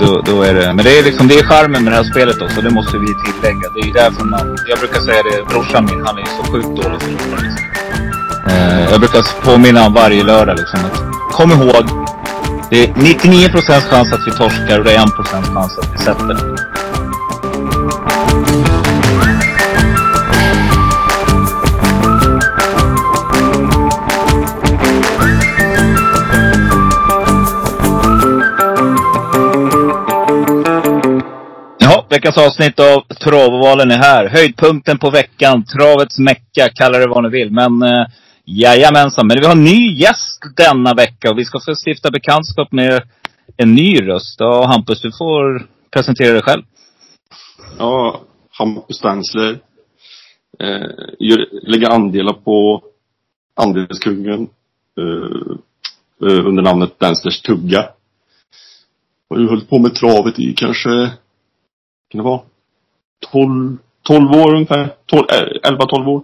Då, då är det, men det är liksom, det är charmen med det här spelet också. Det måste vi tillägga. Det är ju därför man, jag brukar säga det, brorsan min, han är ju så sjukt dålig förlorare liksom. Eh, jag brukar påminna om varje lördag liksom att, kom ihåg. Det är 99 procents chans att vi torskar och det är 1 procents chans att vi sätter. Jaha, veckans avsnitt av Travovalen är här. Höjdpunkten på veckan, travets mecka, kalla det vad ni vill. Men eh, jajamensan, men vi har en ny gäst denna vecka och vi ska få stifta bekantskap med en ny röst. Ja, Hampus, du får presentera dig själv. Ja, Hampus Stanzler. Eh, lägger andelar på Andelskungen. Eh, eh, under namnet Stanzlers Tugga. Har ju hållit på med travet i kanske, kan det vara? 12, 12 år ungefär. 12, eh, 11-12 år.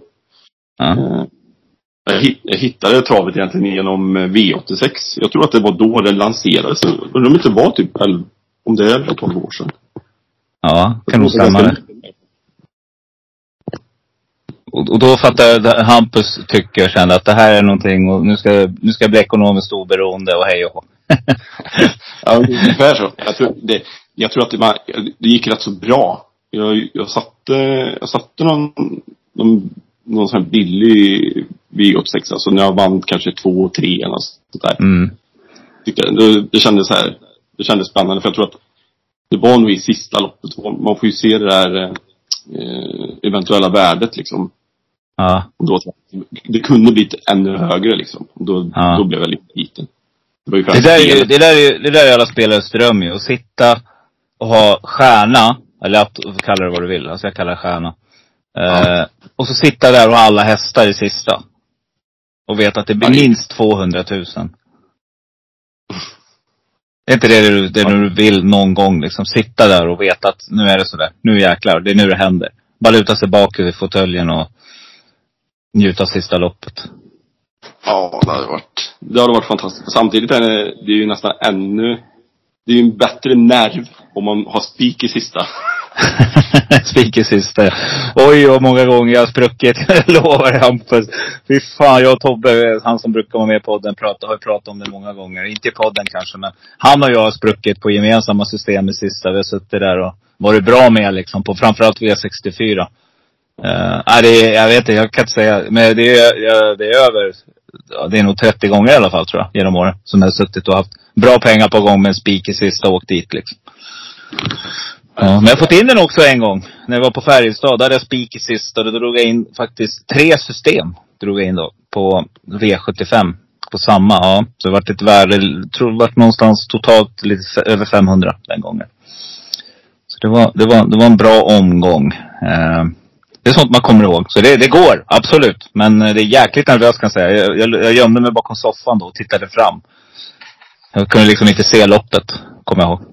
Ja. Eh, jag, hitt, jag hittade travet egentligen genom eh, V86. Jag tror att det var då det lanserades. Undrar om det inte var typ 11, om det är 11-12 år sedan. Ja, kan nog stämma det. Och, då fattar Hampus tycker och kände att det här är någonting och nu ska, nu ska jag bli ekonomiskt oberoende och hej och hå. Ja, ungefär så. Jag tror, det, jag tror att det, var, det gick rätt så bra. Jag, jag satte, jag satte någon, någon, någon sån här billig V86, alltså när jag vann kanske två, tre eller något sånt där. Mm. Det, det kändes så här, det kändes spännande för jag tror att det var nog i sista loppet. Man får ju se det där eh, eventuella värdet liksom. Ja. Och då, det kunde blivit ännu högre liksom. Då, Ja. då blev jag lite liten. Det var ju Det där, är ju, det, där är, det där är alla spelares dröm ju. Att sitta och ha stjärna, eller att kalla det vad du vill. Alltså jag kallar det stjärna. Eh, och så sitta där och ha alla hästar i sista. Och veta att det blir det- minst 200 000. Är inte det du, det du vill någon gång liksom? Sitta där och veta att nu är det sådär. Nu jäklar, det är nu det händer. Bara luta sig bakåt i fåtöljen och njuta sista loppet. Ja, det hade varit, det hade varit fantastiskt. Samtidigt är det, det är ju nästan ännu, det är ju en bättre nerv om man har spik i sista. Spikersyster. Oj, vad många gånger jag har spruckit. Jag lovar Hampus. Fy fan, jag och Tobbe, han som brukar vara med i podden, pratar, har ju pratat om det många gånger. Inte i podden kanske, men han och jag har spruckit på gemensamma system i sista. Vi har suttit där och varit bra med liksom, på framförallt V64. Uh, eh, det är, jag vet inte, jag kan inte säga. Men det är, det är över, det är nog 30 gånger i alla fall tror jag, genom åren. Som jag har suttit och haft bra pengar på gång med en spik i sista och åkt dit liksom. Ja, men jag har fått in den också en gång. När jag var på Färjestad. Där hade jag spik i sista. och Då drog jag in faktiskt tre system. Drog jag in då. På V75. På samma, ja. Så det vart ett värde, jag tror det vart någonstans totalt lite över 500 den gången. Så det var, det var, det var en bra omgång. Eh, det är sånt man kommer ihåg. Så det, det går, absolut. Men eh, det är jäkligt nervöst kan jag säga. Jag, jag, jag gömde mig bakom soffan då och tittade fram. Jag kunde liksom inte se loppet, kommer jag ihåg.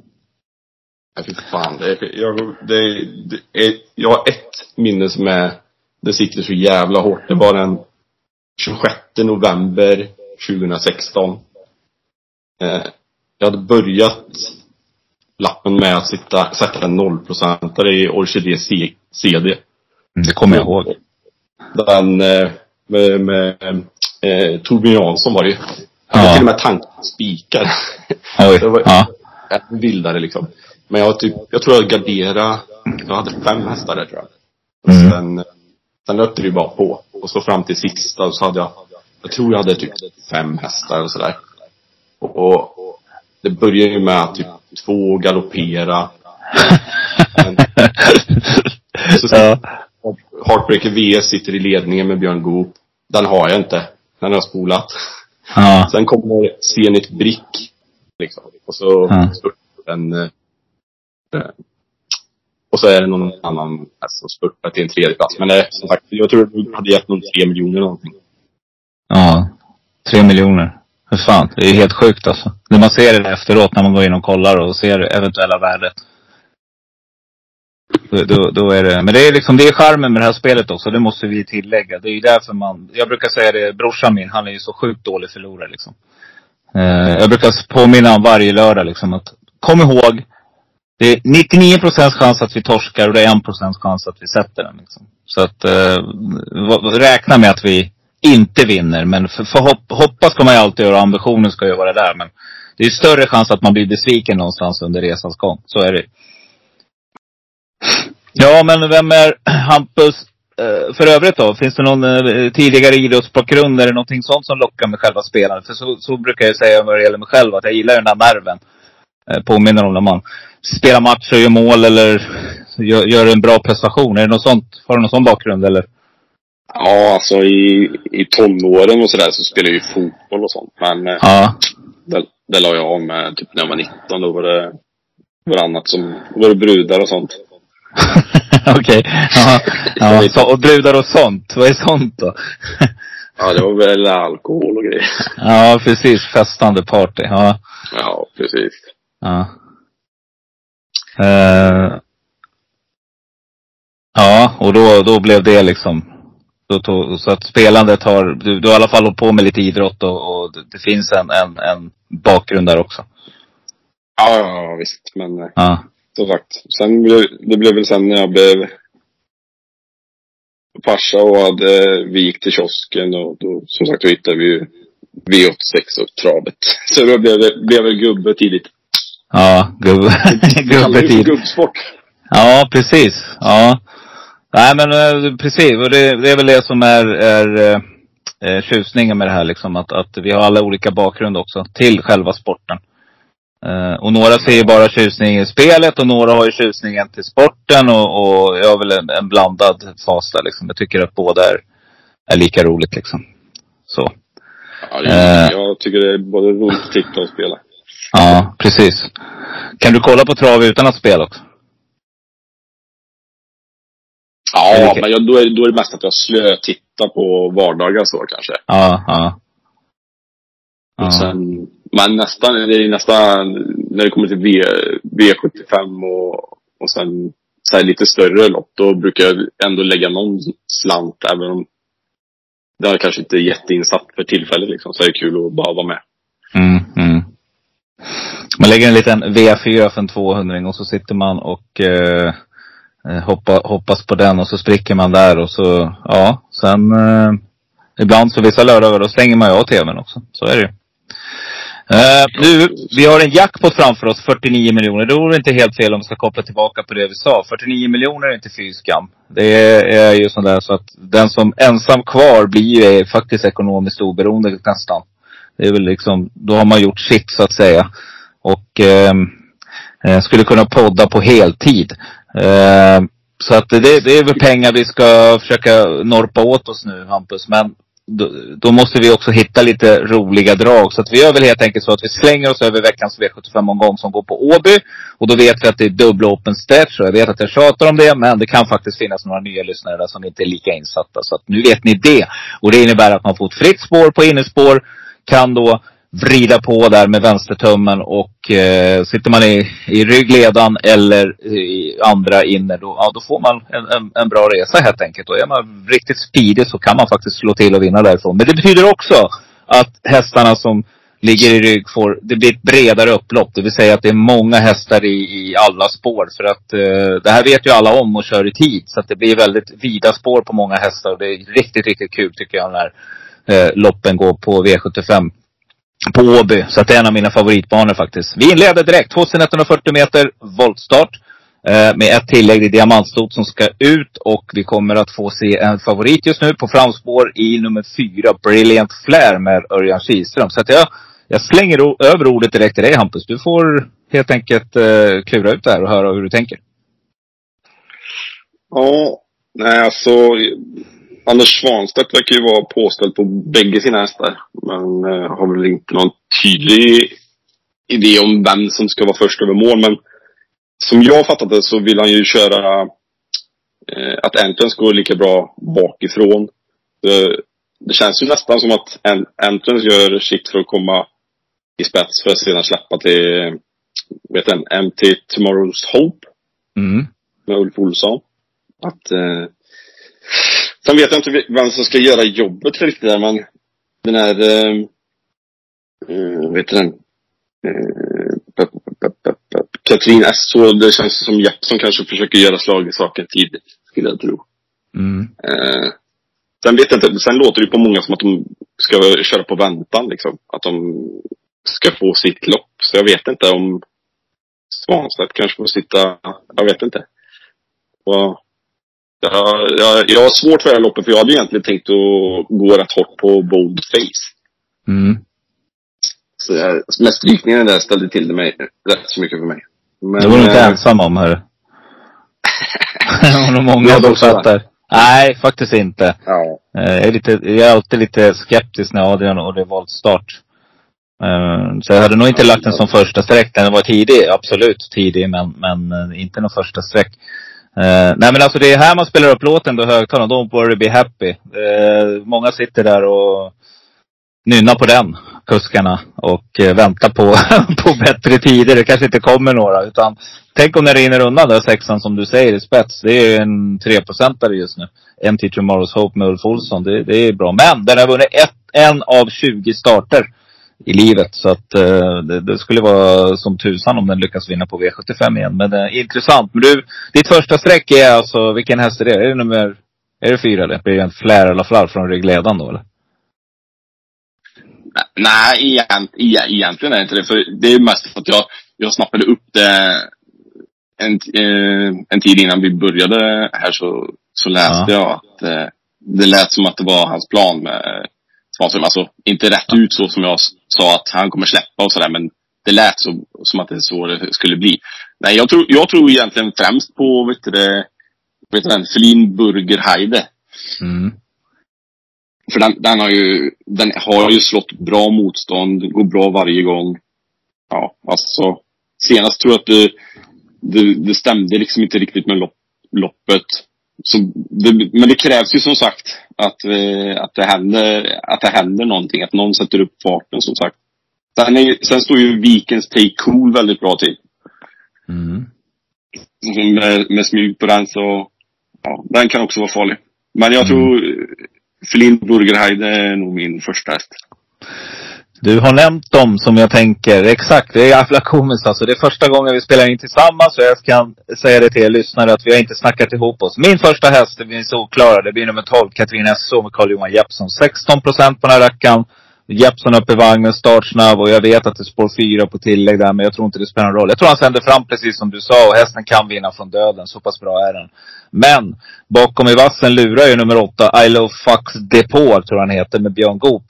Nej, fy fan. Det är, jag, det, det är, jag har ett minne som är, det sitter så jävla hårt. Det var den 26 november 2016. Eh, jag hade börjat lappen med att sitta, sätta en nollprocentare i Orchidé C- CD. Mm, Det kommer jag ihåg. Den eh, med, med eh, Torbjörn Jansson var det ju. Hade Ja. till och med tankat spikar. Oj. Det var- Ja. vildare liksom. Men jag, typ, jag tror jag garderade, jag hade fem hästar där tror jag. Och Mm. sen, sen löpte det ju bara på. Och så fram till sista och så hade jag, jag tror jag hade typ fem hästar och sådär. Och, och det började ju med att typ två galoppera. Så, ja. Heartbreaker VS sitter i ledningen med Björn Goop. Den har jag inte. Den har jag spolat. Ja. Sen kommer Zenit Brick. Liksom. Och så Ja. den eh, och så är det någon annan som spurtar till en tredje plats. Men det, som sagt, jag tror du hade gett någon tre miljoner någonting. Ja. Tre miljoner. Hur fan, det är helt sjukt alltså. När man ser det efteråt, när man går in och kollar och ser eventuella värdet. Då, då, då är det, men det är liksom, det är charmen med det här spelet också. Det måste vi tillägga. Det är ju därför man, jag brukar säga det, brorsan min, han är ju så sjukt dålig förlorare liksom. Eh, jag brukar påminna om varje lördag liksom att, kom ihåg, det är 99 procents chans att vi torskar och det är 1 procents chans att vi sätter den. Liksom. Så att, eh, räkna med att vi inte vinner. Men för, för hopp, hoppas ska man ju alltid göra ambitionen ska ju vara där. Men det är större chans att man blir besviken någonstans under resans gång. Så är det Ja, men vem är Hampus eh, för övrigt då? Finns det någon eh, tidigare idrottsbakgrund? Är det någonting sånt som lockar med själva spelandet? För så, så brukar jag säga vad det gäller mig själv, att jag gillar den där nerven. Eh, påminner om när man spelar matcher, gör mål eller gör, gör en bra prestation. Är det något sånt? Har du någon sån bakgrund eller? Ja, alltså i, i tonåren och sådär så spelade jag ju fotboll och sånt. Men Ja. det, det la jag av med typ när jag var 19. Då var det, var det annat som, då var det brudar och sånt. Okej. Ja. ja. Så, och brudar och sånt. Vad är sånt då? Ja, det var väl alkohol och grejer. ja, precis. Festande party. Ja. Ja, precis. Ja. Eh, ja, och då, då blev det liksom. Då tog, så att spelandet har, du, du har i alla fall hållit på med lite idrott och, och det, finns en, en, en bakgrund där också. Ja, ja, visst. Men eh, Ja. som sagt. Sen blev, det blev väl sen när jag blev farsa och hade, vi gick till kiosken och då, som sagt, då hittade vi ju V86 och travet. Så då blev det, blev det gubbe tidigt. Ja, för gubbetid. gubbsport. Ja, precis. Ja. Nej men eh, precis. Och det, det är väl det som är, är eh, eh, tjusningen med det här liksom. Att, att vi har alla olika bakgrund också till själva sporten. Eh, och några ser ju bara tjusning i spelet och några har ju tjusningen till sporten och, och jag har väl en, en blandad fas där liksom. Jag tycker att båda är, är lika roligt liksom. Så. Ja, är, Eh. Jag tycker det är både roligt att titta och spela. Ja, precis. Kan du kolla på trav utan att spela också? Ja, men jag, då, är, då är det mest att jag slö tittar på vardagar så kanske. Ja, ja. Sen, men nästan, det är nästan, när det kommer till v, V75 och, och sen så här lite större lopp, då brukar jag ändå lägga någon slant, även om det är kanske inte är jätteinsatt för tillfället liksom. Så är det kul att bara vara med. Mm. Man lägger en liten V4 för en 200 och så sitter man och eh, eh, hoppa, hoppas på den och så spricker man där och så, ja, sen eh, ibland så vissa lördagar då stänger man ju av tvn också. Så är det ju. Eh, nu, vi har en jackpot framför oss, 49 miljoner. Det vore inte helt fel om vi ska koppla tillbaka på det vi sa. 49 miljoner är inte fy skam. Det är, är ju sådär så att den som ensam kvar blir ju faktiskt ekonomiskt oberoende nästan. Det är väl liksom, då har man gjort sitt så att säga. Och ehm, eh, skulle kunna podda på heltid. Eh, så att det, det är väl pengar vi ska försöka norpa åt oss nu Hampus. Men då, då måste vi också hitta lite roliga drag. Så att vi gör väl helt enkelt så att vi slänger oss över veckans V75-omgång som går på Åby. Och då vet vi att det är dubbla open stretch. Och jag vet att jag tjatar om det. Men det kan faktiskt finnas några nya lyssnare där som inte är lika insatta. Så att nu vet ni det. Och det innebär att man får ett fritt spår på innespår. Kan då vrida på där med vänstertummen och eh, sitter man i, i ryggledan eller i andra inne då, ja, då får man en, en, en bra resa helt enkelt. Och är man riktigt speedig så kan man faktiskt slå till och vinna därifrån. Men det betyder också att hästarna som ligger i rygg får, det blir ett bredare upplopp. Det vill säga att det är många hästar i, i alla spår. För att eh, det här vet ju alla om och kör i tid. Så att det blir väldigt vida spår på många hästar. Och det är riktigt, riktigt kul tycker jag när eh, loppen går på V75 på Åby. Så att det är en av mina favoritbanor faktiskt. Vi inleder direkt. 2140 meter voltstart. Eh, med ett tillägg i diamantstot som ska ut. Och vi kommer att få se en favorit just nu på framspår i nummer fyra, Brilliant Flair med Örjan Kihlström. Så att jag, jag slänger över ordet direkt till dig Hampus. Du får helt enkelt eh, klura ut det här och höra hur du tänker. Ja, nej alltså. Anders Svanstedt verkar ju vara påställd på bägge sina hästar. Men eh, har väl inte någon tydlig idé om vem som ska vara först över mål. Men som jag fattat det så vill han ju köra eh, att Anton ska gå lika bra bakifrån. Eh, det känns ju nästan som att Entrance gör sitt för att komma i spets för att sedan släppa till, vet du, MT Tomorrow's Hope. Mm. Med Ulf Olsson. Att, eh, sen vet jag inte vem som ska göra jobbet riktigt där, men den här, eh, eh, vet du den, eh, Katrin S. Så det känns som Jeppsson kanske försöker göra slag i saken tidigt, skulle jag tro. Mm. Eh, sen vet jag inte, sen låter det på många som att de ska köra på väntan liksom. Att de ska få sitt lopp. Så jag vet inte om Svanstedt kanske får sitta, jag vet inte. Och, ja, jag, jag har svårt för det här loppet för jag hade egentligen tänkt att gå rätt hårt på Bold Face. Mm. Så jag, med strykningen där ställde till det mig rätt så mycket för mig. Men, Det var du inte ensam om, hörru. det var nog många som så. fattar. Nej, faktiskt inte. Ja. Eh, Jag är, lite, jag är alltid lite skeptisk när Adrian och det är voltstart. Eh, Så jag hade nog inte lagt den som första sträck. Den var tidig, absolut tidig, men, men eh, inte någon första sträck. Uh, nej men alltså det är här man spelar upp låten då högtalaren. Don't worry be happy. Uh, många sitter där och nynnar på den, kuskarna. Och uh, väntar på, på bättre tider. Det kanske inte kommer några. Utan tänk om det rinner undan där sexan som du säger i spets. Det är ju en 3-procentare just nu. MT Tomorrow's Hope med Ulf Olsson. Det, det är bra. Men den har vunnit ett, en av 20 starter i livet. Så att eh, det, det skulle vara som tusan om den lyckas vinna på V75 igen. Men eh, intressant. Men du, ditt första streck är alltså, vilken häst är det? Är det nummer, är det fyra det? Blir det en Flair eller Flar från ryggledan då eller? Nej, egent, e- egentligen är det inte det. För det är mest för att jag, jag snappade upp det en, eh, en tid innan vi började här så, så läste Ja. jag att eh, det lät som att det var hans plan med Svanström. Alltså inte rätt ut så som jag sa att han kommer släppa och sådär. Men det lät så, som att det är så det skulle bli. Nej, jag tror, jag tror egentligen främst på, vet du det, vet du den, Felin Burgerheide. Mm. För den, den, har ju, den har ju slått bra motstånd, går bra varje gång. Ja, alltså. Senast tror jag att det, det, det stämde liksom inte riktigt med lopp, loppet. Så det, men det krävs ju som sagt att, eh, att, det händer, att det händer någonting. Att någon sätter upp farten som sagt. Sen, är, sen står ju Vikens Take Cool väldigt bra till. Mm. Med, med smyg på den så, ja, den kan också vara farlig. Men jag Mm. tror Flynn Burgerheide är nog min första häst. Du har nämnt dem som jag tänker, exakt, det är jävla komiskt alltså. Det är första gången vi spelar in tillsammans och jag kan säga det till er lyssnare att vi har inte snackat ihop oss. Min första häst, det blir solklara, det blir nummer 12, Katrin Esso med Carl-Johan Jeppsson. 16 procent på den här rackaren. Jeppsson upp i vagnen, startsnabb och jag vet att det är spår fyra på tillägg där, men jag tror inte det spelar någon roll. Jag tror han sänder fram precis som du sa och hästen kan vinna från döden. Så pass bra är den. Men bakom i vassen lurar ju nummer åtta, I Love Fucks Depot, tror jag han heter, med Björn Goop.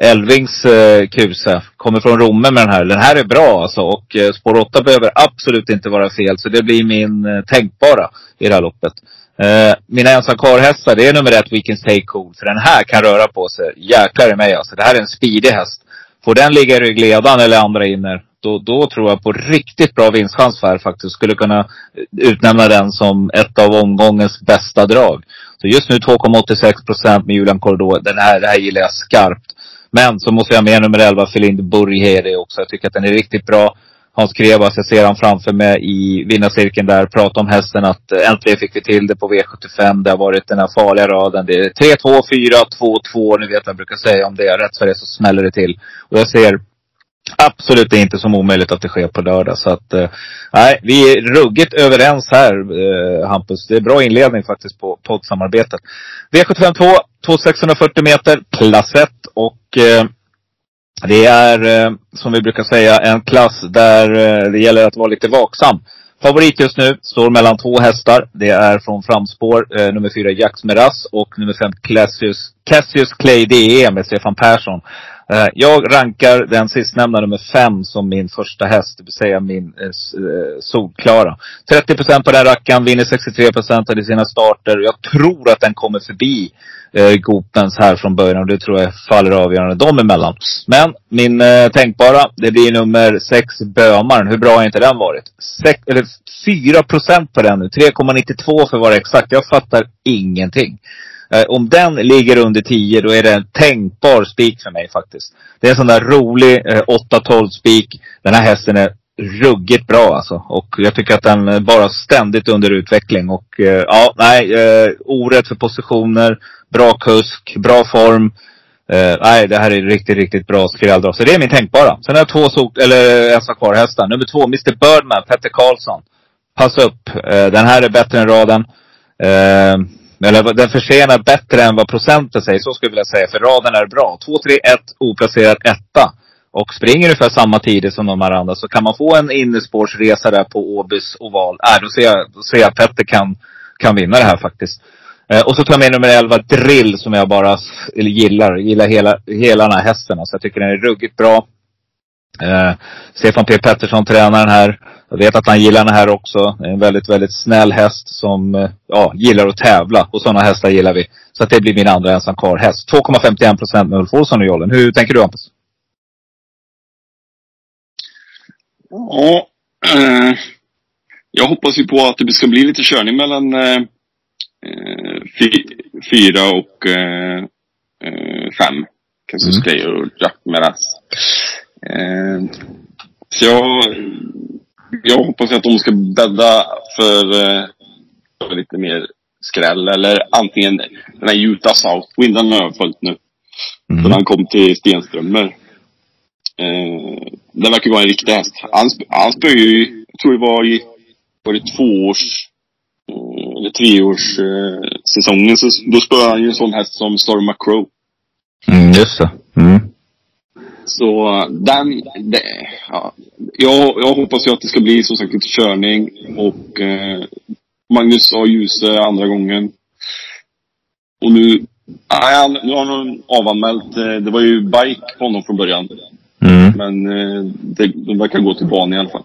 Elvings eh, kuse. Kommer från Romme med den här. Den här är bra alltså. Och eh, spår 8 behöver absolut inte vara fel. Så det blir min eh, tänkbara i det här loppet. Eh, mina ensam kvar-hästar, det är nummer ett, Weekend Stay Cool. För den här kan röra på sig. Jäklar i mig alltså. Det här är en speedig häst. Får den ligga i ryggledan eller andra inner, då, då tror jag på riktigt bra vinstchans för här faktiskt. Skulle kunna eh, utnämna den som ett av omgångens bästa drag. Så just nu 2,86 procent med Julian Corridor. Den här, det här gillar jag skarpt. Men så måste jag ha med nummer 11, Felind Burgeri också. Jag tycker att den är riktigt bra. Hans Krevas, jag ser han framför mig i vinnarcirkeln där. Prata om hästen att äntligen fick vi till det på V75. Det har varit den här farliga raden. Det är 3, 2, 4, 2, 2. Ni vet vad jag brukar säga om det. Rätt för det så smäller det till. Och jag ser absolut inte som omöjligt att det sker på lördag. Så att, eh, nej, vi är ruggigt överens här, eh, Hampus. Det är bra inledning faktiskt på poddsamarbetet. V75 2, 2640 meter, klass 1. Och eh, det är, eh, som vi brukar säga, en klass där eh, det gäller att vara lite vaksam. Favorit just nu står mellan två hästar. Det är från framspår eh, nummer fyra Jax Meras och nummer fem Cassius, Cassius Clay DE med Stefan Persson. Eh, jag rankar den sistnämnda nummer fem som min första häst, det vill säga min eh, eh, solklara. 30 procent på den rackaren, vinner 63 procent av sina starter. Jag tror att den kommer förbi eh, Gopens här från början och det tror jag faller avgörande dem emellan. Men min eh, tänkbara, det blir nummer sex Bömaren. Hur bra har inte den varit? Sex, eller 4 procent på den nu. 3,92 för att vara exakt. Jag fattar ingenting. Eh, om den ligger under 10, då är det en tänkbar spik för mig faktiskt. Det är en sån där rolig eh, 8-12 spik. Den här hästen är ruggigt bra alltså. Och jag tycker att den är bara ständigt under utveckling. Och eh, ja, nej, eh, orätt för positioner, bra kusk, bra form. Eh, nej, det här är riktigt, riktigt bra skrälldrag. Så det är min tänkbara. Sen har jag två sok, eller eh, ensa kvar hästar. Nummer två, Mr Birdman, Petter Karlsson. Pass upp. Eh, den här är bättre än raden. Eh, eller den försenar bättre än vad procenten säger. Så skulle jag vilja säga. För raden är bra. 2, 3, 1, oplacerad etta. Och springer ungefär samma tider som de här andra. Så kan man få en innerspårsresa där på Åbys oval. Äh, då ser jag, då ser jag att Petter kan, kan vinna det här faktiskt. Eh, och så tar jag med nummer 11, Drill, som jag bara eller gillar. Gillar hela, hela den här hästen. Så alltså, jag tycker den är ruggigt bra. Eh, Stefan P Pettersson tränar den här. Jag vet att han gillar den här också. En väldigt, väldigt snäll häst som eh, ja, gillar att tävla. Och sådana hästar gillar vi. Så att det blir min andra ensam kvar häst. 2,51 procent med Ulf Olsson och Jollen. Hur tänker du Hampus? Ja, eh, jag hoppas ju på att det ska bli lite körning mellan eh, eh fyra och fem. Kanske mm. Och Jack Meras. Eh, så jag, jag hoppas att de ska bädda för, eh, för lite mer skräll. Eller antingen den här Utah Southwind, den har jag följt nu. Mm. Han kom till Stenströmer. Eh, det verkar vara en riktig häst. Han, han spöade ju, jag tror det var i, var det tvåårs, eh, eller treårs eh, säsongen. Så, då spöade han ju en sån häst som Storm McCrow. Mm, just det. Mm. Så den, det, ja, jag, jag hoppas ju att det ska bli som sagt lite körning och eh, Magnus A. Djuse andra gången. Och nu, nej, nu har han avanmält, eh, det var ju bike på honom från början. Mm. Men eh, det, de verkar gå till banan i alla fall.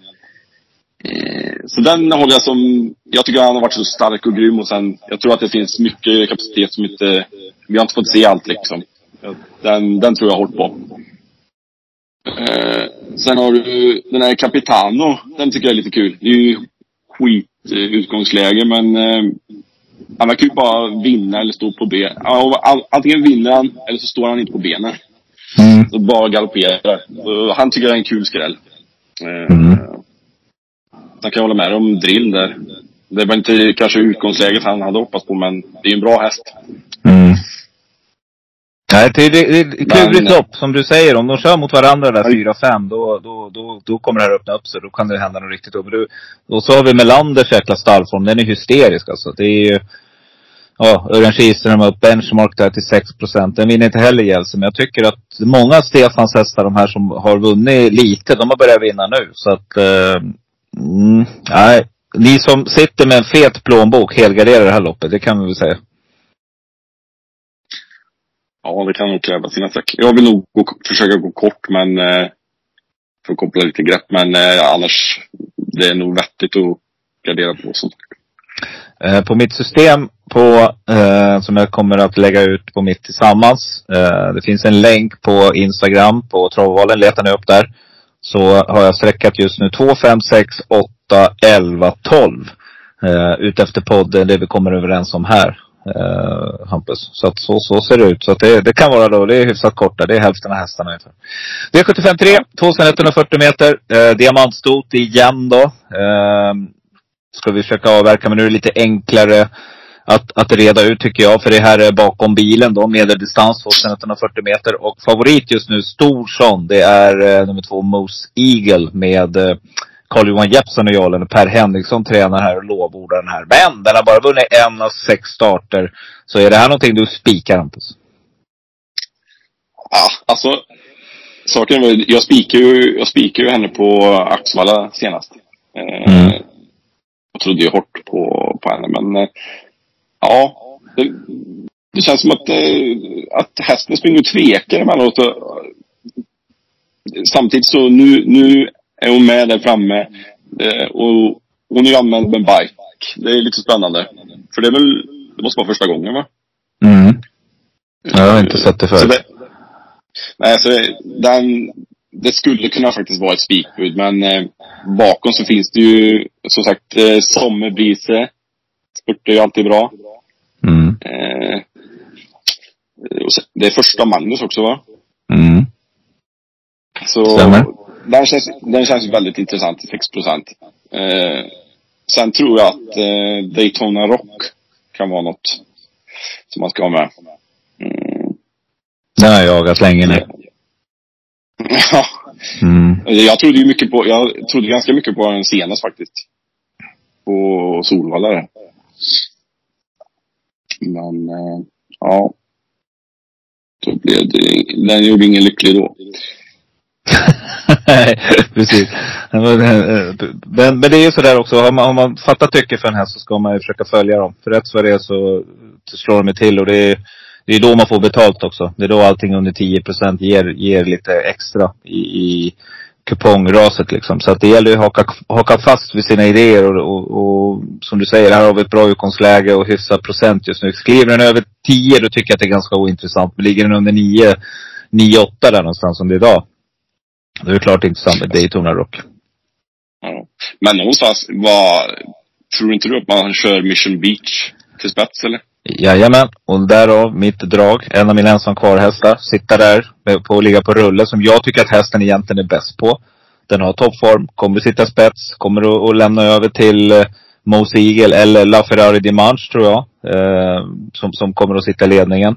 Eh, så den håller jag som, jag tycker han har varit så stark och grym och sen, jag tror att det finns mycket kapacitet som inte, vi har inte fått se allt liksom. Den, den tror jag hårt på. Eh, sen har du den här Capitano. Den tycker jag är lite kul. Det är ju skit eh, men eh, han verkar ju bara vinna eller stå på ben. Antingen vinner han eller så står han inte på benen. Mm. Så bara galopperar. Han tycker jag är en kul skräll. Eh, mm. Jag kan hålla med om drill där. Det var inte kanske utgångsläget han hade hoppats på men det är en bra häst. Mm. Nej, det, det, det är klurigt lopp som du säger. Om de kör mot varandra där 4-5 då, då, då, då kommer det här öppna upp sig. Då kan det hända något riktigt. Och, så har vi Melanders jäkla stallform. Den är hysterisk alltså. Det är ju ja, Örjan Kihlström upp benchmark där till 6 procent. Den vinner inte heller Jeltsin. Men jag tycker att många Stefans hästar, de här som har vunnit lite, de har börjat vinna nu. Så att, eh, mm, nej. Ni som sitter med en fet plånbok helgarderar det här loppet, det kan vi väl säga. Ja, det kan nog kräva sina streck. Jag vill nog gå, försöka gå kort, men eh, för att koppla lite grepp. Men eh, annars, det är nog vettigt att gardera på som eh, På mitt system på, eh, som jag kommer att lägga ut på mitt tillsammans. Eh, det finns en länk på Instagram på Travvalen. Letar ni upp där. Så har jag sträckat just nu 2, 5, 6, 8, 11, 12. Eh, utefter podden, det vi kommer överens om här eh, Hampus. Så att så, så ser det ut. Så att det, det kan vara då, det är hyfsat kort där. Det är hälften av hästarna ungefär. V75 3, 2140 meter. Eh, diamantstot igen då. Eh, ska vi försöka avverka, men nu är det lite enklare att, att reda ut tycker jag. För det här är bakom bilen då, medeldistans 2140 meter. Och favorit just nu, Storsson, det är eh, nummer två Moose Eagle med eh, Carl-Johan Jeppsson och jag, eller Per Henriksson tränar här och lovordar den här. Men den har bara vunnit en av sex starter. Så är det här någonting du spikar Hampus? Ja, alltså. Saken är jag spikar ju, jag spikar ju henne på Axvalla senast. Eh, mm. Jag trodde ju hårt på, på henne, men eh, ja. Det, det, känns som att, eh, att hästen springer och tvekar emellanåt. Samtidigt så nu, nu är hon med där framme. Eh, och hon är ju anmäld med bike. Det är lite spännande. För det är väl, det måste vara första gången va? Mm. Jag har inte sett det förut. Det, nej, så den, det skulle kunna faktiskt vara ett spikbud, men eh, bakom så finns det ju som sagt eh, Sommerbrise. Spurtar ju alltid bra. Mm. Eh, Det är första Magnus också va? Mm. Så Stämmer. Den känns, den känns väldigt intressant till 6 procent. Eh, sen tror jag att eh, Daytona Rock kan vara något som man ska ha med. Mm. Den har jag jagat länge nu. Ja, Mm. jag trodde ju mycket på, jag trodde ganska mycket på den senast faktiskt. På Solvalla där. Men, eh, ja. Då blev det, den gjorde ingen lycklig då. Nej, precis. Men, men, det är ju sådär också. Har man, har man fattat tycke för en häst så ska man ju försöka följa dem. För rätt vad det är så så slår de ju till och det är, det är då man får betalt också. Det är då allting under 10 procent ger, ger lite extra i, i kupongraset liksom. Så att det gäller ju att haka, haka fast vid sina idéer och, och, och som du säger, här har vi ett bra utgångsläge och hyfsad procent just nu. Skriver den över 10 då tycker jag att det är ganska ointressant. Men ligger den under 9, 9-8 där någonstans som det är idag. Då är det klart intressant med Daytona Rock. Ja. Men någonstans, vad, tror inte du att man kör Mission Beach till spets eller? Jajamän, och därav mitt drag. En av mina ensam kvar-hästar. Sitta där att ligga på rulle som jag tycker att hästen egentligen är bäst på. Den har toppform, kommer sitta spets, kommer att, att lämna över till eh, Mose Eagle eller LaFerrari Dimanche tror jag. Eh, som, som kommer att sitta i ledningen.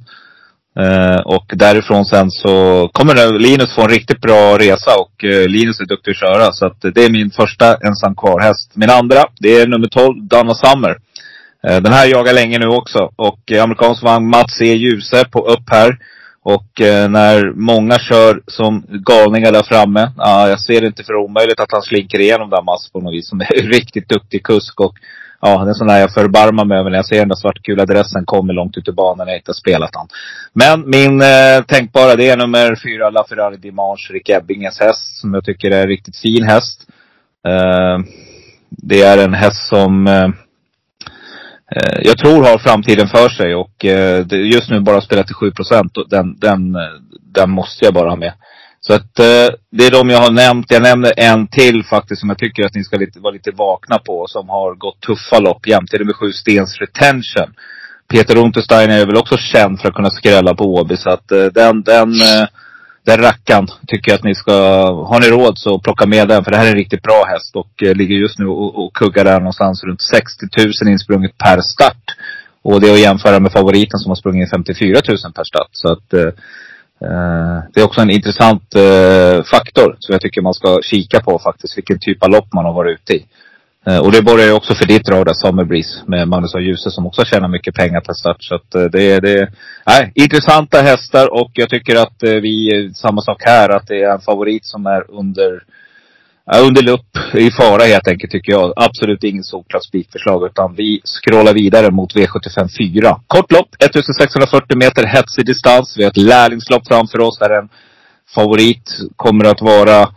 Eh, och därifrån sen så kommer Linus få en riktigt bra resa och eh, Linus är duktig att köra. Så att det är min första ensam kvar-häst. Min andra, det är nummer 12, Donna Summer. Eh, den här jagar länge nu också. Och amerikansk vagn Mats E. Ljuse på upp här. Och när många kör som galningar där framme. Ja, jag ser det inte för omöjligt att han slinker igenom där Mats på något vis. Som är en riktigt duktig kusk. Och ja, det är en sån där jag förbarmar mig över när jag ser den där svartgula dressen kommer långt ut i banan när jag inte har spelat han. Men min eh, tänkbara, det är nummer fyra, LaFerrari Dimanche, Rick Ebbinges häst. Som jag tycker är en riktigt fin häst. Eh, det är en häst som eh, eh jag tror har framtiden för sig och eh, just nu bara spelat till 7 procent. Den, den, eh, den måste jag bara ha med. Så att eh, det är de jag har nämnt. Jag nämner en till faktiskt som jag tycker att ni ska lite, vara lite vakna på. Som har gått tuffa lopp jämte. Det är nummer sju Stens Retention. Peter Unterstein är väl också känd för att kunna skrälla på Åby. Så att eh, den, den, eh, den rackaren tycker jag att ni ska, har ni råd så plocka med den. För det här är en riktigt bra häst och eh, ligger just nu och, och kuggar där någonstans runt 60 000 insprunget per start. Och det är att jämföra med favoriten som har sprungit 54 000 per start. Så att eh, Eh, det är också en intressant eh, faktor som jag tycker man ska kika på faktiskt. Vilken typ av lopp man har varit ute i. Eh, och det borgar ju också för ditt drag där, Summer Breeze, med Magnus och Ljuse som också tjänar mycket pengar per start. Så att det är, det är nej, intressanta hästar och jag tycker att vi, samma sak här, att det är en favorit som är under, ja, under lupp, i fara helt enkelt tycker jag. Absolut ingen solklart spikförslag utan vi scrollar vidare mot V75 4. Kort lopp, 1640 meter hetsig distans. Vi har ett lärlingslopp framför oss där en favorit kommer att vara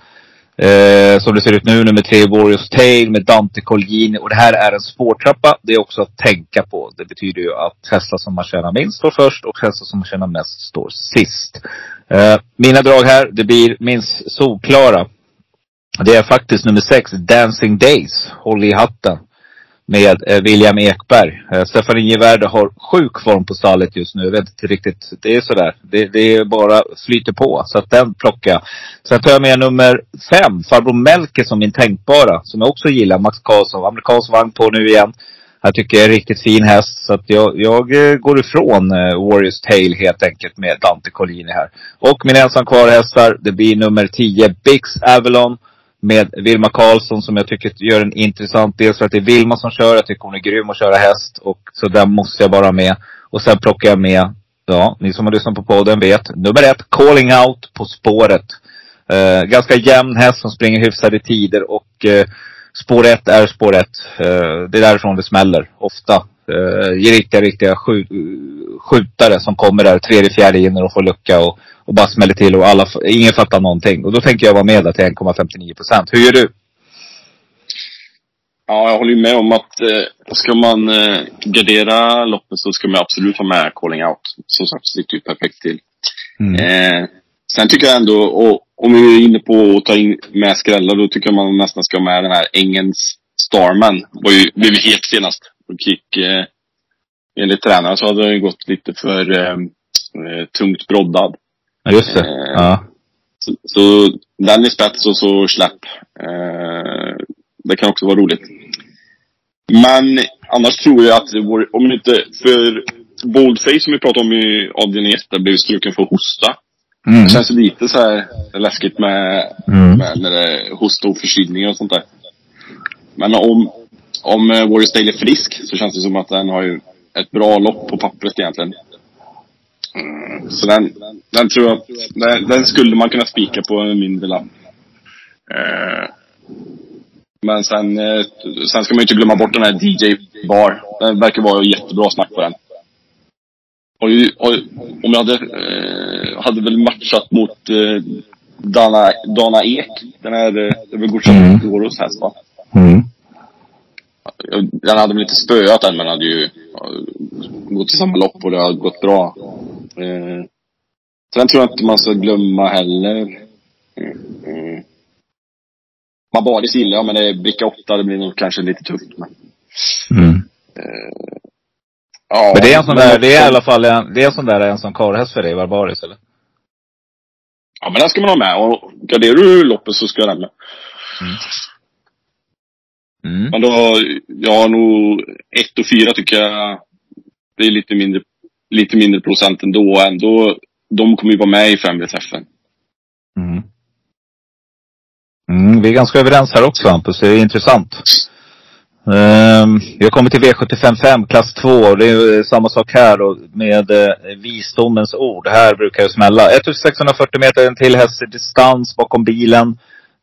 Eh, som det ser ut nu, nummer tre, Warriors Tail med Dante Colgjini. Och det här är en spårtrappa. Det är också att tänka på. Det betyder ju att hästar som man tjänar minst står först och hästar som man tjänar mest står sist. Eh, mina drag här, det blir minst solklara. Det är faktiskt nummer sex, Dancing Days. Håll i hatten. Med eh, William Ekberg. Eh, Stefan har sjuk form på stallet just nu. Jag vet inte riktigt. Det är sådär. Det, det är bara flyter på. Så att den plockar jag. Sen tar jag med nummer fem, Farbror Melker som min tänkbara. Som jag också gillar. Max Karlsson. Amerikansk vagn på nu igen. Jag tycker jag är en riktigt fin häst. Så att jag, jag eh, går ifrån eh, Warriors Tale helt enkelt med Dante Collini här. Och min ensam kvar hästar, det blir nummer 10, Bix Avalon. Med Vilma Karlsson som jag tycker gör en intressant. Dels för att det är Vilma som kör. Jag tycker hon är grym att köra häst. Och så den måste jag bara ha med. Och sen plockar jag med, ja, ni som har lyssnat på podden vet. Nummer ett, Calling Out på spåret. Eh, ganska jämn häst som springer hyfsade tider och eh, spår ett är spår ett. Eh, det är därifrån det smäller ofta. Eh, riktiga, riktiga skjut, skjutare som kommer där tredje, fjärde in och får lucka och, och bara smäller till och alla, ingen fattar någonting. Och då tänker jag vara med där till 1,59 procent. Hur gör du? Ja, jag håller ju med om att eh, ska man eh, gardera loppet så ska man absolut ha med calling out. Som sagt, det sitter ju perfekt till. Mm. Eh, sen tycker jag ändå, och, om vi är inne på att ta in med skrällar, då tycker jag man nästan ska ha med den här Engens Starman. Var ju, blev ju het senast. Och gick, eh, enligt tränaren så hade den gått lite för, eh, eh, tungt broddad. Ja, just det. Eh, Ja. Så, så den i spets och så släpp. Eh, det kan också vara roligt. Men annars tror jag att vore, om inte, för Boldface som vi pratade om i avdelning 1, där blev struken för hosta. Mm. Det känns lite så här läskigt med, Mm. med när det hosta och förkylningar och sånt där. Men om, om eh, Warriors Dale är frisk så känns det som att den har ju ett bra lopp på pappret egentligen. Mm, så den, den tror jag, den, den skulle man kunna spika på en mindre lapp. Eh, men sen, eh, sen ska man ju inte glömma bort den här DJ Bar. Det verkar vara jättebra snack på den. Har, ju- om jag hade, eh, hade väl matchat mot eh, Dana, Dana Ek. Den här, eh, det är väl godkänt Mm. Goros häst va? Mm. Den hade väl inte spöat den men hade ju gått i samma lopp och det har gått bra. Eh, så den tror jag inte man ska glömma heller. Mm. Mm. Mabaris gillar jag men det är bricka 8, det blir nog kanske lite tufft. Men, Mm. ja, Men det är en sån där, det är i alla fall en, det är en sån där en som karlhäst för dig, Barbaris eller? Ja men den ska man ha med och garderar du loppet så ska den med. Mm. Men då, jag har nog ett och fyra tycker jag, det är lite mindre, lite mindre procent ändå. ändå de kommer ju vara med i främre träffen. Mm. Mm, vi är ganska överens här också Hampus. Det är intressant. Um, vi har kommit till V755 klass 2. Det är eh, samma sak här då med eh, visdomens ord. Här brukar det smälla. 1640 meter en till häst i distans bakom bilen.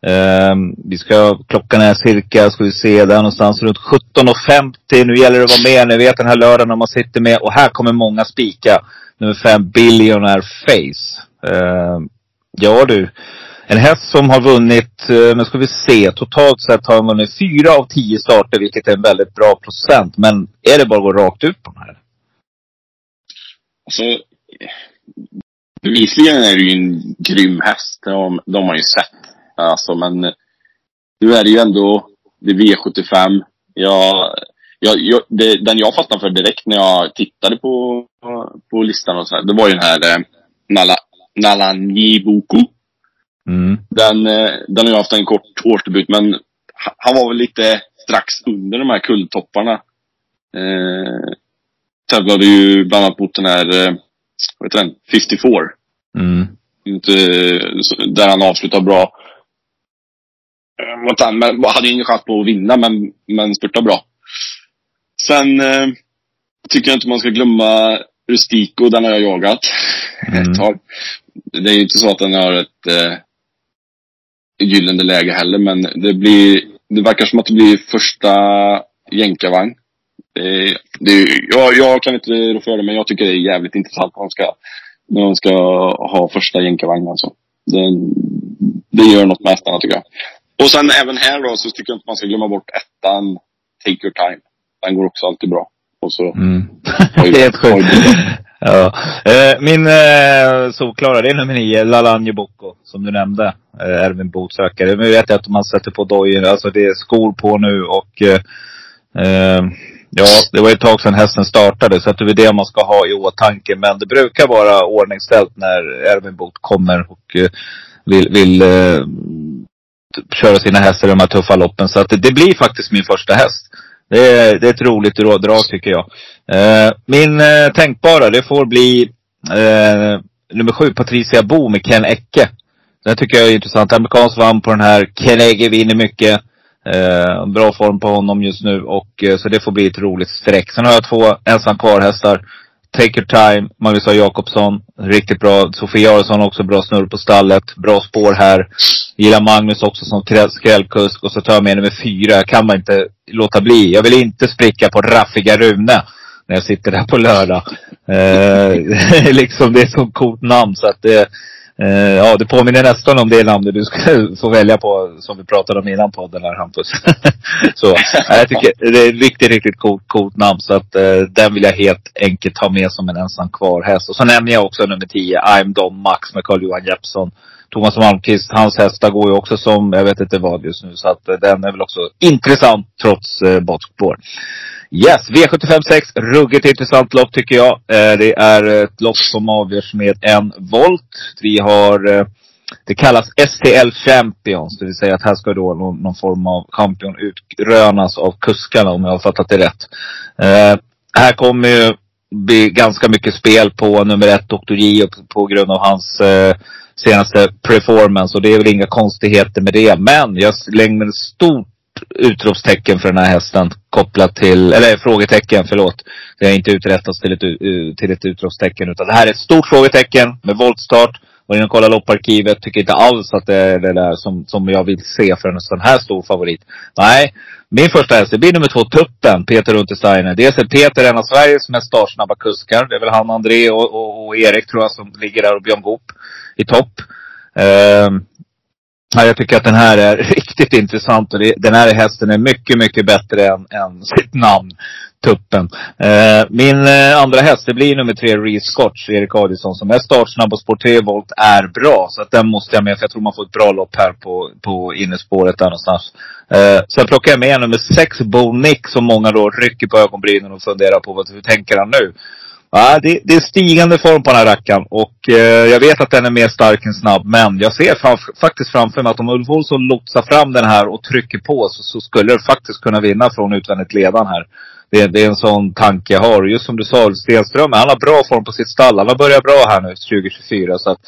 Ehm, vi ska, klockan är cirka, ska vi se, där någonstans runt 17.50. Nu gäller det att vara med. Ni vet den här lördagen när man sitter med. Och här kommer många spika. Nummer fem, Billionaire Face. Ehm, ja du. En häst som har vunnit, eh, nu ska vi se, totalt sett har han vunnit fyra av tio starter, vilket är en väldigt bra procent. Men är det bara att gå rakt ut på den här? Alltså, bevisligen är det ju en grym häst. De, de har ju sett. Alltså, men eh, nu är det ju ändå, det är V75. Jag, jag, jag, det, den jag fastnade för direkt när jag tittade på, på listan och så här, det var ju den här eh, Nala, Nalanjibuku. Mm. Den, eh, den har ju haft en kort årsdebut, men ha- han var väl lite strax under de här kulltopparna. Eh, tävlade ju bland annat mot den här, eh, vad heter den, 54. Mm. Inte, där han avslutade bra. Eh, Mot han, men hade ju ingen chans på att vinna, men, men spurtade bra. Sen eh, tycker jag inte man ska glömma Rustico, den har jag jagat Mm. ett tag. Det är ju inte så att den har ett eh, gyllene läge heller, men det blir, det verkar som att det blir första jänkarvagn. Det, det, jag, jag kan inte rå för det, men jag tycker det är jävligt intressant när de ska, när de ska ha första jänkarvagn alltså. Det, det gör något med hästarna tycker jag. Och sen även här då så tycker jag inte man ska glömma bort ettan, Take Your Time. Den går också alltid bra. Och så, Mm. Det är helt sjukt. Ja. Eh, min eh, solklara, det är nummer nio, Lalange Bocco, som du nämnde. Eh, Erwin Botsökare. Nu vet jag att man sätter på dojor, alltså det är skor på nu och eh, eh, Ja, det var ett tag sedan hästen startade så att det är det man ska ha i åtanke. Men det brukar vara ordningställt när Erwin Bot kommer och eh, vill, vill eh, köra sina hästar i de här tuffa loppen. Så att det, det blir faktiskt min första häst. Det är, det är ett roligt drag tycker jag. Eh, min eh, tänkbara, det får bli eh, nummer sju, Patricia Bo med Ken Ecke. Den tycker jag är intressant. Amerikansk vann på den här. Ken Ecke vinner mycket. Eh, bra form på honom just nu och eh, så det får bli ett roligt streck. Sen har jag två ensam kvar-hästar. Take your time, Magnus A. Jakobsson. Riktigt bra. Sofie Jarosson också bra snurr på stallet. Bra spår här. Gillar Magnus också som skrällkusk. Och så tar jag med nummer fyra. Jag Kan man inte låta bli. Jag vill inte spricka på raffiga Rune. När jag sitter där på lördag. Eh, liksom det är ett så coolt namn så att det, eh, ja det påminner nästan om det namnet du ska få välja på som vi pratade om innan podden här Hampus. så jag tycker det är ett riktigt, riktigt coolt, coolt namn så att eh, den vill jag helt enkelt ha med som en ensam kvar häst. Och så nämner jag också nummer 10, I'm Don Max med Carl-Johan Jeppsson. Thomas Malmqvist, hans hästar går ju också som, jag vet inte vad just nu. Så att eh, den är väl också intressant trots eh, bakspår. Yes, V756. Ruggigt intressant lopp tycker jag. Eh, det är ett lopp som avgörs med en volt. Vi har, eh, det kallas STL Champions. Det vill säga att här ska då någon, någon form av champion utrönas av kuskarna om jag har fattat det rätt. Eh, här kommer ju bli ganska mycket spel på nummer ett Dr. J på grund av hans eh, senaste performance. Och det är väl inga konstigheter med det. Men jag slänger ett stort utropstecken för den här hästen kopplat till, eller frågetecken, förlåt. Det har inte uträttats till ett, eh, till ett utropstecken. Utan det här är ett stort frågetecken med voltstart. Och jag kollar lopparkivet, tycker inte alls att det är det där som, som jag vill se för en sån här stor favorit. Nej, min första häst, det blir nummer två, Tuppen, Peter Untersteiner. Dels är Peter en av Sveriges mest startsnabba kuskar. Det är väl han, André och, och, och Erik tror jag som ligger där och Björn Goop i topp. Ehm, uh, Ja, jag tycker att den här är riktigt intressant och det, den här hästen är mycket, mycket bättre än, än sitt namn, Tuppen. Eh, min eh, andra häst, det blir nummer tre, Reece Scotch, Erik Adielsson, som är startsnabb och spår 3 volt är bra. Så att den måste jag med, för jag tror man får ett bra lopp här på, på innerspåret där någonstans. Eh, sen plockar jag med nummer sex, Bo Nick, som många då rycker på ögonbrynen och funderar på vad, hur tänker han nu? Ja, det, det, är stigande form på den här rackaren. Och eh, jag vet att den är mer stark än snabb. Men jag ser framf- faktiskt framför mig att om Ulf Olsson lotsar fram den här och trycker på så, så skulle den faktiskt kunna vinna från utvändigt ledan här. Det, det, är en sån tanke jag har. Och just som du sa, Stenström, han har bra form på sitt stall. Han har börjat bra här nu 2024. Så att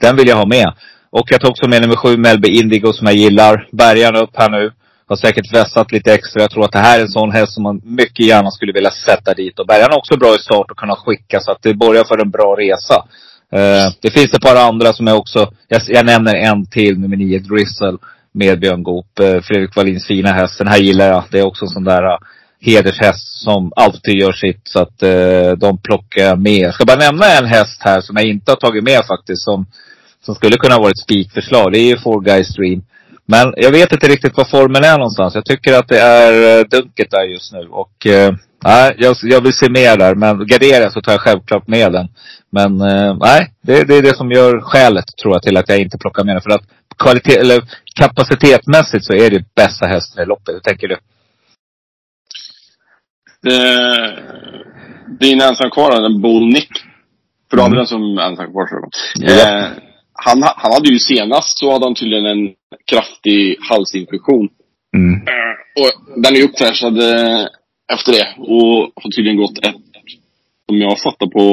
den vill jag ha med. Och jag tog också med nummer sju, Melby Indigo, som jag gillar. Bärgaren upp här nu. Har säkert vässat lite extra. Jag tror att det här är en sån häst som man mycket gärna skulle vilja sätta dit. Och bärgaren är också bra i start och kunna skicka. Så att det börjar för en bra resa. Eh, det finns ett par andra som jag också, jag, jag nämner en till, nummer nio, Drizzle. Med Björn Goop. Eh, Fredrik Wallins fina häst. Den här gillar jag. Det är också en sån där eh, hedershäst som alltid gör sitt. Så att eh, de plockar jag med. Jag ska bara nämna en häst här som jag inte har tagit med faktiskt. Som, som skulle kunna vara ett spikförslag. Det är ju Four Guys Dream. Men jag vet inte riktigt var formen är någonstans. Jag tycker att det är eh, dunket där just nu. Och eh, nej, jag, jag vill se mer där. Men garderar så tar jag självklart med den. Men eh, nej, det, det är det som gör skälet tror jag till att jag inte plockar med den. För att kvalitet, eller kapacitetmässigt så är det bästa hästen i loppet. Hur tänker du? Det, din en Bull Nick. För du hade den som ensam kvar, tror jag. Ja. Eh, han, han hade ju senast så hade han tydligen en kraftig halsinfektion. Mm. Eh, och den är uppfräschad eh, efter det. Och har tydligen gått ett, som jag fattar på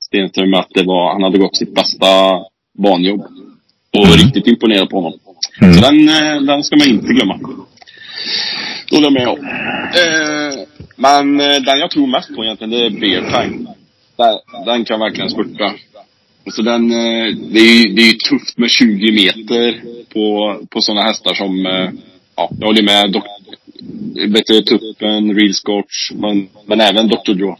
Stenström, att det var, han hade gått sitt bästa banjobb. Och Mm. riktigt imponerad på honom. Mm. Så den, eh, den ska man inte glömma. Det håller jag med om. Eh, men eh, den jag tror mest på egentligen, det är Bear Time. Den, den kan verkligen spurta. Så den, eh, det är ju det är tufft med 20 meter på, på sådana hästar som, eh, ja, jag håller med dok, vet du, Tuppen, Real Scotch, men, men även Dr. Joe.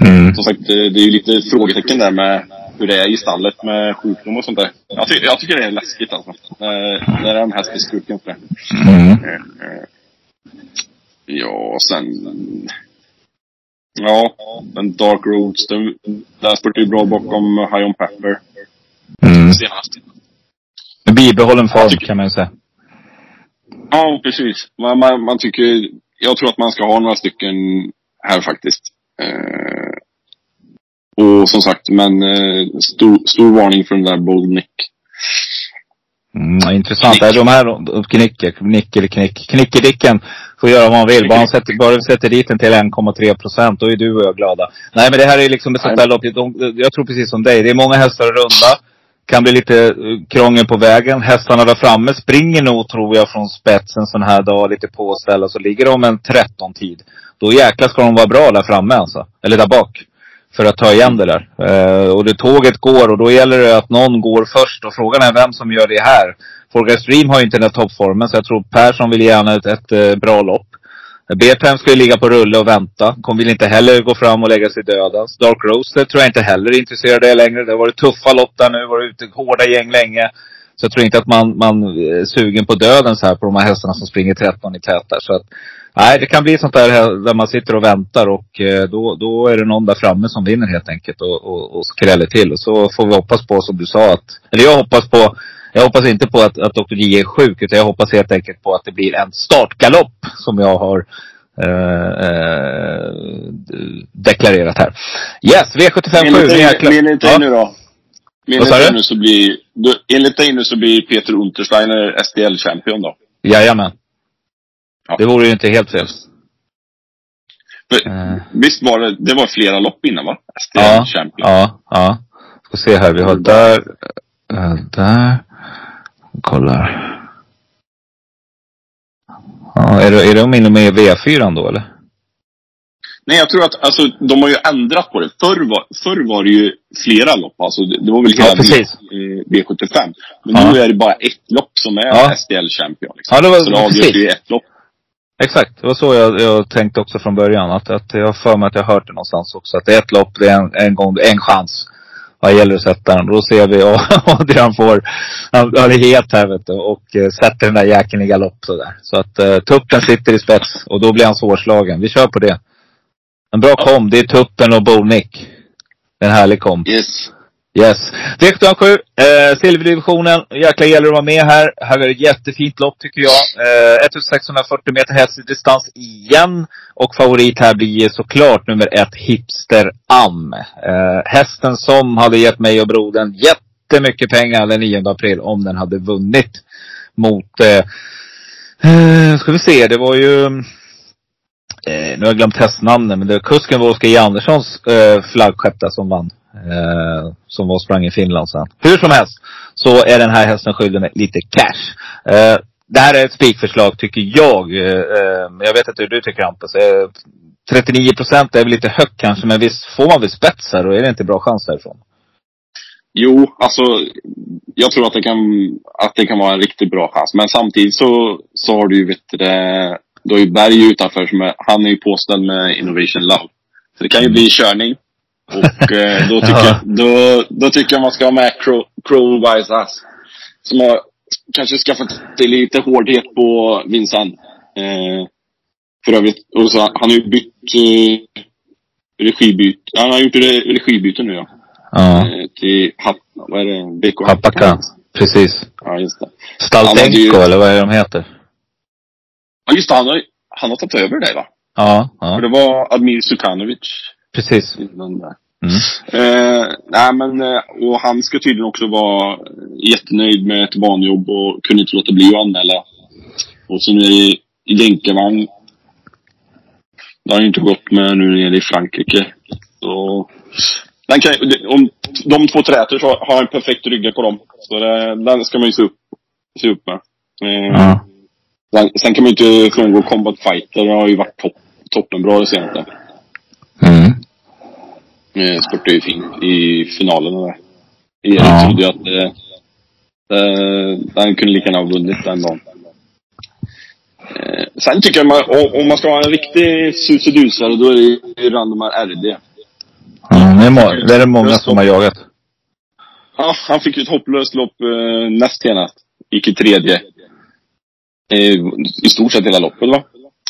Mm. Som sagt, det är ju lite frågetecken där med hur det är i stallet med sjukdom och sånt där. Jag, ty jag tycker det är läskigt alltså. När, när en häst är struken för det. Mm. Ja, sen... Ja, den Dark Roads, den, den spurtade ju bra bakom High On Pepper Mm. senast. Bibehållen form tycker- kan man ju säga. Ja, precis. Man, man, man tycker... Jag tror att man ska ha några stycken här faktiskt. Eh, och som sagt, men eh, stor, stor varning för den där Bold Nick. Mm, intressant. Nej, de här, de- knicker, knick knick. Knickedicken får göra vad man vill. Bara, han sätter, bara sätter dit den till 1,3 procent, då är du och jag glada. Nej men det här är liksom ett sånt där lopp. De, jag tror precis som dig. Det är många hästar att runda. Kan bli lite eh, krångel på vägen. Hästarna där framme springer nog, tror jag, från spetsen sån här dag. Lite påställda. Så ligger de en 13 tid. Då jäklar ska de vara bra där framme alltså. Eller där bak. För att ta igen det där. Eh, och det tåget går och då gäller det att någon går först. Och frågan är vem som gör det här. Folga Stream har ju inte den här toppformen. Så jag tror Persson vill gärna ett, ett eh, bra lopp. BPM ska ju ligga på rulle och vänta. Kom vill inte heller gå fram och lägga sig dödens. Dark Roaster tror jag inte heller är intresserad av det längre. Det har varit tuffa lopp där nu. Varit ute hårda gäng länge. Så jag tror inte att man, man är sugen på dödens här på de här hästarna som springer 13 i tät där. Så att, nej, det kan bli sånt där där man sitter och väntar och eh, då, då är det någon där framme som vinner helt enkelt och, och, och skräller till. Och så får vi hoppas på som du sa att, eller jag hoppas på jag hoppas inte på att, att Dr. J är sjuk, utan jag hoppas helt enkelt på att det blir en startgalopp som jag har eh, eh, deklarerat här. Yes, V75 7. Enligt dig, nu då? Enligt dig nu så blir, enligt dig nu så blir Peter Untersteiner SDL-champion då? Jajamän. Ja. Det vore ju inte helt fel. Eh. Visst var det, det var flera lopp innan va? Ja, SDL-champion. ja, ja. Ska se här, vi har där, eh, där. Kollar. Ja, är, det, är de inne med i V4 då eller? Nej, jag tror att, alltså, de har ju ändrat på det. Förr var, förr var det ju flera lopp. Alltså, det, var väl hela Ja, precis. V- eh, V75. Men Ja. nu är det bara ett lopp som är Ja. SDL-champion. Liksom. Ja, det var- så det avgörs ju ett lopp. Exakt, det var så jag, jag tänkte också från början. Att, att jag har för mig att jag hört det någonstans också. Att det är ett lopp, det är en, en gång, en chans. Vad gäller att sätta den. Då ser vi han får. Han, han är het här vet du. Och eh, sätter den där jäkeln i galopp sådär. Så att uh, tuppen sitter i spets. Och då blir han svårslagen. Vi kör på det. En bra kom, det är tuppen och Bolnick. En härlig kom. Yes. Yes. V77, eh, silverdivisionen. Jäkla gäller att vara med här. Här är det ett jättefint lopp tycker jag. Eh, 1640 meter hästdistans igen. Och favorit här blir såklart nummer ett, Hipster Am. Eh, hästen som hade gett mig och brodern jättemycket pengar den 9 april om den hade vunnit mot, eh, eh, ska vi se, det var ju Eh, nu har jag glömt hästnamnet, men det var kusken Wolfgang J. Anderssons eh, flaggskepp där som vann. Eh, som var och sprang i Finland sen. Hur som helst, så är den här hästen skyldig med lite cash. Eh, det här är ett spikförslag tycker jag. Eh, eh jag vet inte hur du tycker Hampus. Eh, 39 procent är väl lite högt kanske, men visst får man väl spets här? och är det inte bra chans därifrån? Jo, alltså, jag tror att det kan, att det kan vara en riktigt bra chans. Men samtidigt så, så har du ju, vet du, det, du har ju Berg utanför som är, han är ju påställd med Innovation Love. Så det kan ju bli körning. Och eh, då, tycker jag, då, då tycker jag man ska ha med Crow, Crow Wise Ass. Som har kanske skaffat sig lite hårdhet på Vincent. Eh, för övrigt, och så, han har ju bytt eh, regibyte. Han har gjort re, regibyte nu ja. Ja. Eh, till, Happ, vad är det? BK Happaka. Precis. Ja, just det. Staltenko ju- eller vad är de heter? Ja, just det. Han har, han har tagit över det va? Ja, För ja. det var Admir Sukanovic Precis. innan där. Mm. Eh, nej men, eh, och han ska tydligen också vara jättenöjd med ett banjobb och kunde inte låta bli att anmäla. Och så nu är det i jänkarvagn. Det har ju inte gått med nu nere i Frankrike. Så, den kan, om de två träter så har han en perfekt rygga på dem. Så det, den ska man ju se upp, se upp med. Eh, Ja. sen, sen kan man ju inte frångå Combat Fighter. Det har ju varit topp, toppenbra det senaste. Mm. Eh, spurtade ju fint i finalen där. Erik Ja. trodde ju att eh, eh, den kunde lika gärna ha vunnit den dagen. Eh, sen tycker jag man, om, om man ska ha en riktig susedusare, då är det ju Randomar RD. Ja, det, är må- det är det många som har jagat. Ja, han fick ju ett hopplöst lopp eh, näst senast. Gick i tredje. Eh, I stort sett hela loppet va?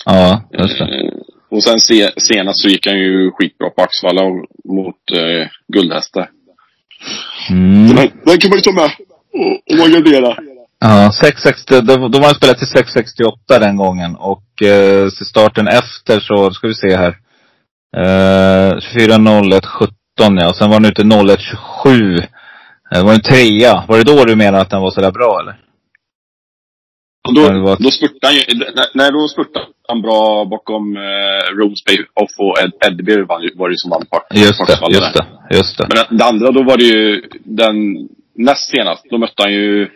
Ja, just det. Eh, och sen se, senast så gick han ju skitbra på Axvalla mot eh, guldhästar. Mm. Den, den kan man ju ta med och, och man garderar. Ja, 660, då, då var han spelat till 668 den gången. Och eh, starten efter så, ska vi se här. Eh, 24.01.17 ja. Och sen var den ute 01.27. Eh, Det var en trea. Var det då du menade att den var sådär bra eller? Och då, var- då spurtade han ju, nej då spurtade han bra bakom eh, Rose Bay Off och Ed, Edberg var, det ju som vann på Just Axvalla just det, just det. Men det, andra, då var det ju den näst senast. Då mötte han ju,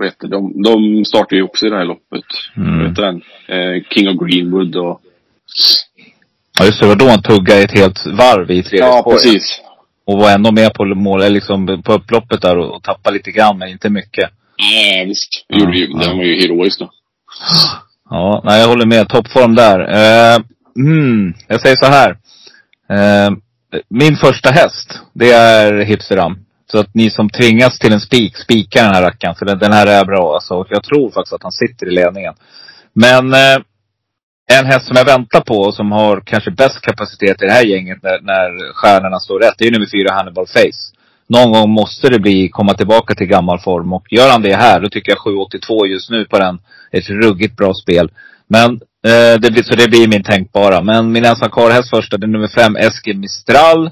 vet de, de startade ju också i det här loppet. Mm. Vet den? Eh, King of Greenwood och... Ja just det, var då han tuggade ett helt varv i tredje Ja, spåret. precis. Och var ändå med på mål, liksom på upploppet där och, och tappade lite grann, men inte mycket. Ja, visst. Det gjorde ju, Ja, ja. var ju heroiskt då. Ja, nej jag håller med. Toppform där. Eh, mm, jag säger så här. Eh, min första häst, det är Hipsteram. Så att ni som tvingas till en spik, spika den här rackaren. För den, den här är bra alltså. Och jag tror faktiskt att han sitter i ledningen. Men eh, en häst som jag väntar på och som har kanske bäst kapacitet i det här gänget när, när stjärnorna står rätt. Det är ju nummer fyra Hannibal Face. Någon gång måste det bli, komma tillbaka till gammal form. Och gör han det här, då tycker jag 7,82 just nu på den. Ett ruggigt bra spel. Men Eh, det blir, så det blir min tänkbara. Men min ensam karlhäst första, det är nummer fem, Eskil Mistral.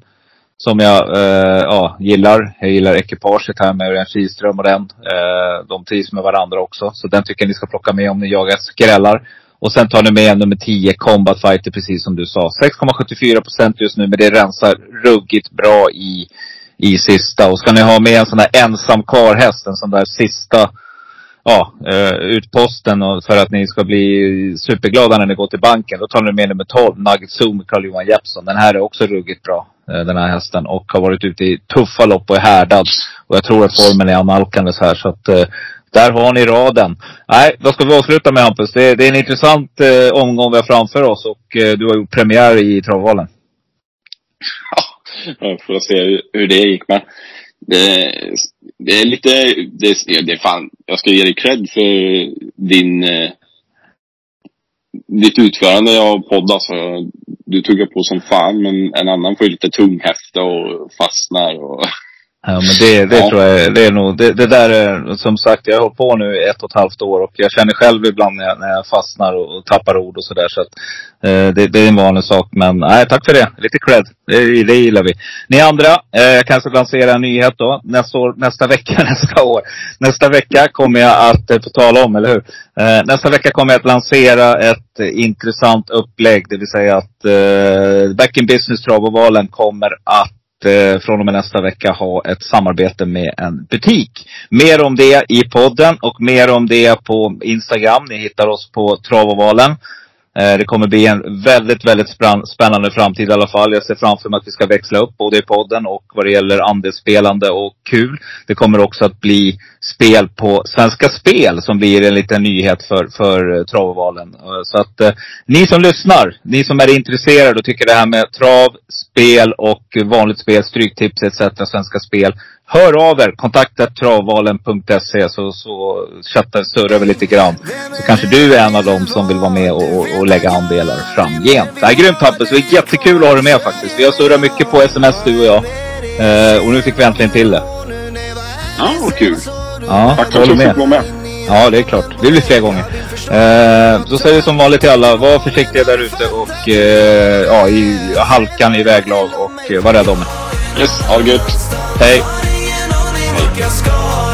Som jag eh, ja, gillar. Jag gillar ekipaget här med Örjan Kihlström och den. Eh, de trivs med varandra också. Så den tycker jag ni ska plocka med om ni jagar skrällar. Och sen tar ni med nummer 10, Combat Fighter, precis som du sa. 6,74 procent just nu, men det rensar ruggigt bra i, i sista. Och ska ni ha med en sån där ensam karlhäst, en sån där sista ja, eh, utposten och för att ni ska bli superglada när ni går till banken. Då tar ni med nummer 12, Nugget Zoo med Carl-Johan Jeppsson. Den här är också ruggigt bra, eh, den här hästen. Och har varit ute i tuffa lopp och är härdad. Och jag tror att formen är annalkandes här. Så att eh, där har ni raden. Nej, då ska vi avsluta med Hampus. Det, det är en intressant omgång vi har framför oss. Och du har gjort premiär i travvalen. Ja, för att se hur det gick. Men det, det är lite, det, det är fan, jag ska ge dig cred för din, eh, ditt utförande av podd alltså. Du tuggar på som fan men en annan får ju lite tunghäfta och fastnar och Ja men det, det ja. tror jag, det är nog, det, det där är, som sagt jag har hållit på nu ett och ett halvt år och jag känner själv ibland när jag, när jag fastnar och, och tappar ord och sådär. Så att eh, det, det, är en vanlig sak. Men nej, tack för det. Lite cred. Det, det gillar vi. Ni andra, eh, jag kanske lansera en nyhet då. Nästa, år, nästa vecka, nästa år. Nästa vecka kommer jag att, eh, på tala om, eller hur? Eh, nästa vecka kommer jag att lansera ett intressant upplägg. Det vill säga att eh, Back in Business Travovalen kommer att eh, från och med nästa vecka ha ett samarbete med en butik. Mer om det i podden och mer om det på Instagram. Ni hittar oss på Travovalen. Eh, det kommer bli en väldigt, väldigt spännande framtid i alla fall. Jag ser framför mig att vi ska växla upp både i podden och vad det gäller andelsspelande och kul. Det kommer också att bli spel på Svenska Spel som blir en liten nyhet för, för eh, travvalen. Eh, så att eh, ni som lyssnar, ni som är intresserade och tycker det här med trav, spel och vanligt spel, stryktips etc. Svenska Spel Hör av er. Kontakta travvalen.se så, så chattar, surrar vi lite grann. Så kanske du är en av dem som vill vara med och, och, och lägga andelar framgent. Det är grymt Hampus. Det är jättekul att ha dig med faktiskt. Vi har surrat mycket på sms du och jag. Eh, och nu fick vi äntligen till det. Ja, vad kul. Ja, Tack för att du fick vara med. Ja, det är klart. Det blir fler gånger. Eh, så säger vi som vanligt till alla, var försiktiga där ute och eh, ja, i halkan i väglag och eh, var rädda om er. Yes, ha det gött. Hej. Jag ska